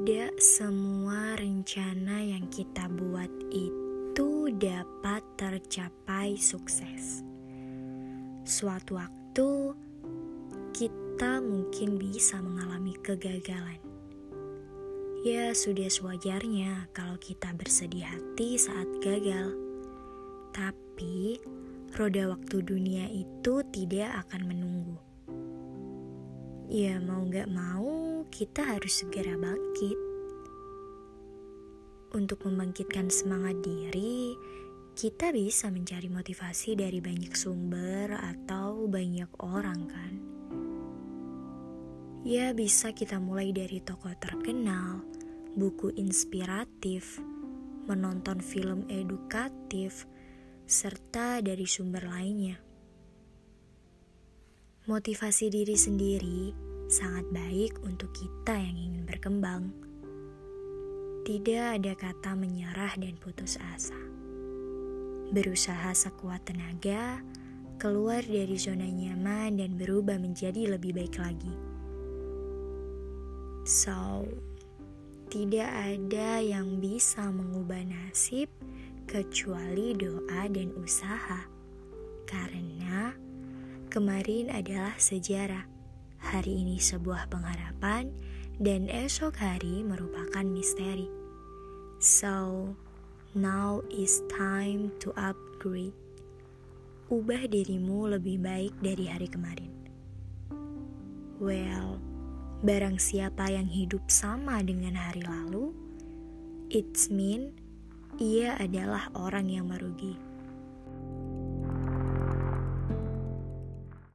Tidak semua rencana yang kita buat itu dapat tercapai sukses. Suatu waktu kita mungkin bisa mengalami kegagalan. Ya, sudah sewajarnya kalau kita bersedih hati saat gagal. Tapi roda waktu dunia itu tidak akan menunggu. Ya, mau gak mau, kita harus segera bangkit. Untuk membangkitkan semangat diri, kita bisa mencari motivasi dari banyak sumber atau banyak orang, kan? Ya, bisa kita mulai dari tokoh terkenal, buku inspiratif, menonton film edukatif, serta dari sumber lainnya. Motivasi diri sendiri sangat baik untuk kita yang ingin berkembang. Tidak ada kata menyerah dan putus asa. Berusaha sekuat tenaga, keluar dari zona nyaman dan berubah menjadi lebih baik lagi. So, tidak ada yang bisa mengubah nasib kecuali doa dan usaha. Karena Kemarin adalah sejarah, hari ini sebuah pengharapan, dan esok hari merupakan misteri. So, now is time to upgrade. Ubah dirimu lebih baik dari hari kemarin. Well, barang siapa yang hidup sama dengan hari lalu, it's mean ia adalah orang yang merugi.